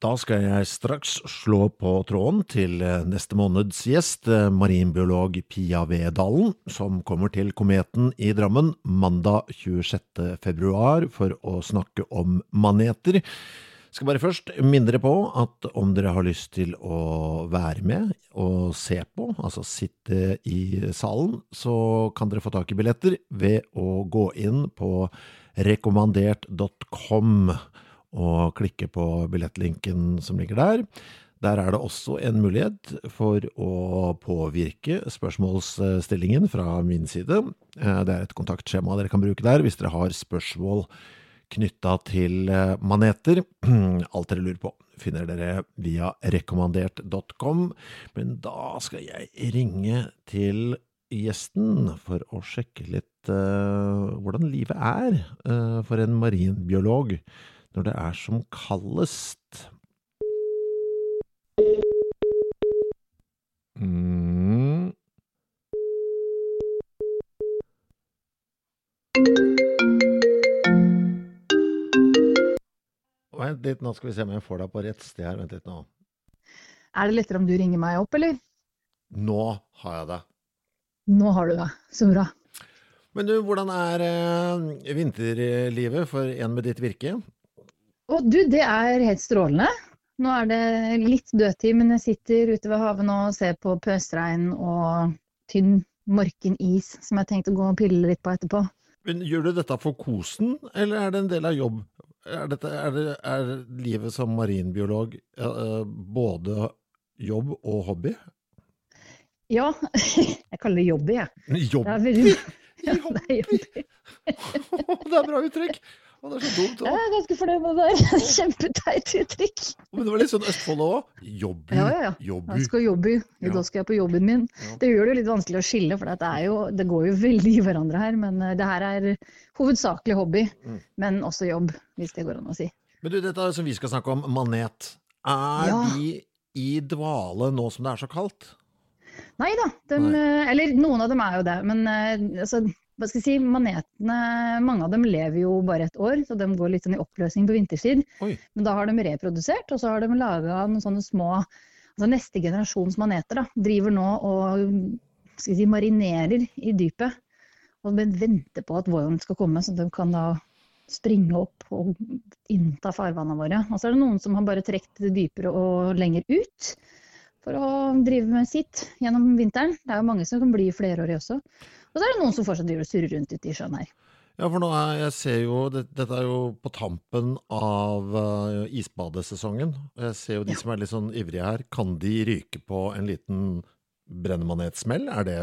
Da skal jeg straks slå på tråden til eh, neste måneds gjest, eh, marinbiolog Pia Vedalen, som kommer til Kometen i Drammen mandag 26. februar for å snakke om maneter. Skal bare først minne dere på at om dere har lyst til å være med og se på, altså sitte i salen, så kan dere få tak i billetter ved å gå inn på rekommandert.com og klikke på billettlinken som ligger der. Der er det også en mulighet for å påvirke spørsmålsstillingen fra min side. Eh, Det er et kontaktskjema dere kan bruke der hvis dere har spørsmål knytta til eh, maneter. Alt dere lurer på, finner dere via rekommandert.com. Men da skal jeg ringe til gjesten for å sjekke litt eh, hvordan livet er for en marinbiolog når det er som kaldest. Mm. Vent litt, nå skal vi se om jeg får deg på rett sted her. Vent litt nå. Er det lettere om du ringer meg opp, eller? Nå har jeg det. Nå har du det. Så bra. Men du, hvordan er eh, vinterlivet for en med ditt virke? Og du, det er helt strålende. Nå er det litt dødtid, men jeg sitter ute ved havet nå og ser på pøsregn og tynn, morken is som jeg har tenkt å gå og pille litt på etterpå. Men Gjør du dette for kosen, eller er det en del av jobb? Er, dette, er, det, er livet som marinbiolog eh, både jobb og hobby? Ja, jeg kaller det jobby, jeg. Jobb? Det er veldig... Ja, det er jobby. det er bra uttrykk! Å, det er så dumt. Jeg er ganske fornøyd med det der. Kjempeteit uttrykk. Men det var litt sånn Østfold òg. Jobby. Ja, ja, ja. Jobby. Jeg skal jobby. I da skal jeg på jobben min. Det gjør det jo litt vanskelig å skille, for det, er jo, det går jo veldig i hverandre her. Men eh, det her er hovedsakelig hobby, Mm. men også jobb, hvis det går an å si. Men du, dette som vi skal snakke om, manet. Er de i dvale nå som det er så kaldt? Nei da, dem, eh, eller noen av dem er jo det. Men eh, altså, hva skal jeg si, manetene, mange av dem lever jo bare et år, så de går litt sånn i oppløsning på vinterstid. Oi. Men da har de reprodusert, og så har de laga noen sånne små altså Neste generasjons maneter da, driver nå og skal si, marinerer i dypet. Og venter på at våren skal komme, så de kan da springe opp og innta farvannene våre. Og så er det noen som har bare trukket det dypere og lenger ut for å drive med sitt gjennom vinteren. Det er jo mange som kan bli flerårige også. Og så er det noen som fortsatt driver og surrer rundt ute i sjøen her. Ja, for nå er, jeg ser jo, det, dette er jo på tampen av uh, isbadesesongen. Jeg ser jo de Ja. som er litt sånn ivrige her. Kan de ryke på en liten brennemanetsmell? Er det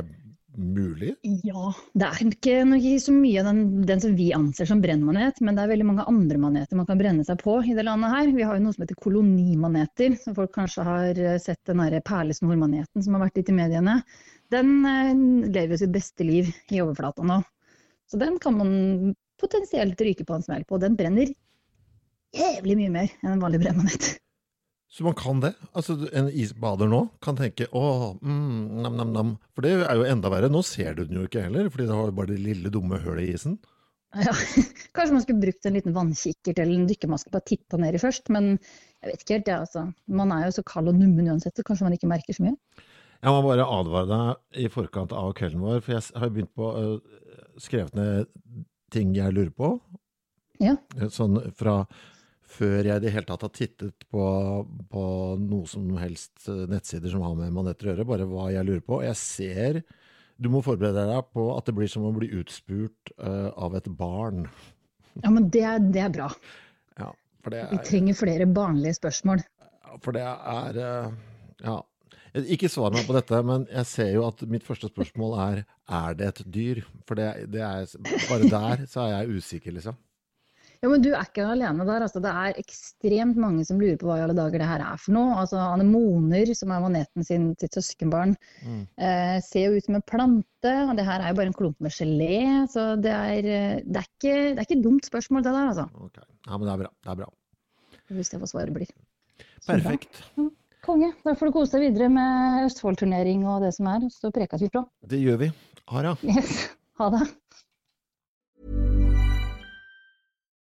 mulig? Ja, det er ikke, ikke så mye av den, den som vi anser som brennmanet, men det er veldig mange andre maneter man kan brenne seg på i det landet her. Vi har jo noe som heter kolonimaneter, som folk kanskje har eh, sett den derre perlesnormaneten som har vært litt i mediene. Den eh, lever jo sitt beste liv i overflata nå. Så den kan man potensielt ryke på en smell på. Den brenner jævlig mye mer enn en vanlig brennmanet. Så man kan det? Altså En isbader nå kan tenke åh, mm, nam, nam, nam. For det er jo enda verre. Nå ser du den jo ikke heller, fordi det har bare det lille, dumme hullet i isen. Ja, kanskje man skulle brukt en liten vannkikkert eller en dykkermaske på å titte nedi først, men jeg vet ikke helt det, altså. Man er jo så kald og nummen uansett, så kanskje man ikke merker så mye. Jeg må bare advare deg i forkant av kvelden vår, for jeg har begynt på uh, skrevet ned ting jeg lurer på. Ja. Sånn fra før jeg i det hele tatt har tittet på, på noe som helst eh, nettsider som har med manetter å gjøre, bare hva jeg lurer på. Jeg ser Du må forberede deg på at det blir som å bli utspurt uh, av et barn. ja, men det, er- det er bra. Ja, for det Vi er, trenger flere barnlige spørsmål. for det er uh, Ja. Ikke svar meg på dette, men jeg ser jo at mitt første spørsmål er er det et dyr? For det, det er, bare der så er jeg usikker, liksom. Ja, men du er ikke alene der. Altså, det er ekstremt mange som lurer på hva i alle dager det her er for noe. Altså, anemoner, som er maneten sin sitt søskenbarn, Mm. eh, ser jo ut som en plante. Og det her er jo bare en klump med gelé. Så det er, eh, det er, ikke, det er ikke et dumt spørsmål, det der, altså. Okay. Ja, men det er bra. Det er bra. Hvis jeg får svaret blir. Så bra. Perfekt. Konge. Da får du kose deg videre med Østfold-turnering og det som er. Så prekas vi fra. Det gjør vi. Hara. Yes. Ha det.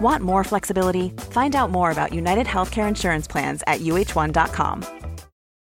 Want more flexibility? Find out more about United Healthcare Insurance Plans at uh1.com.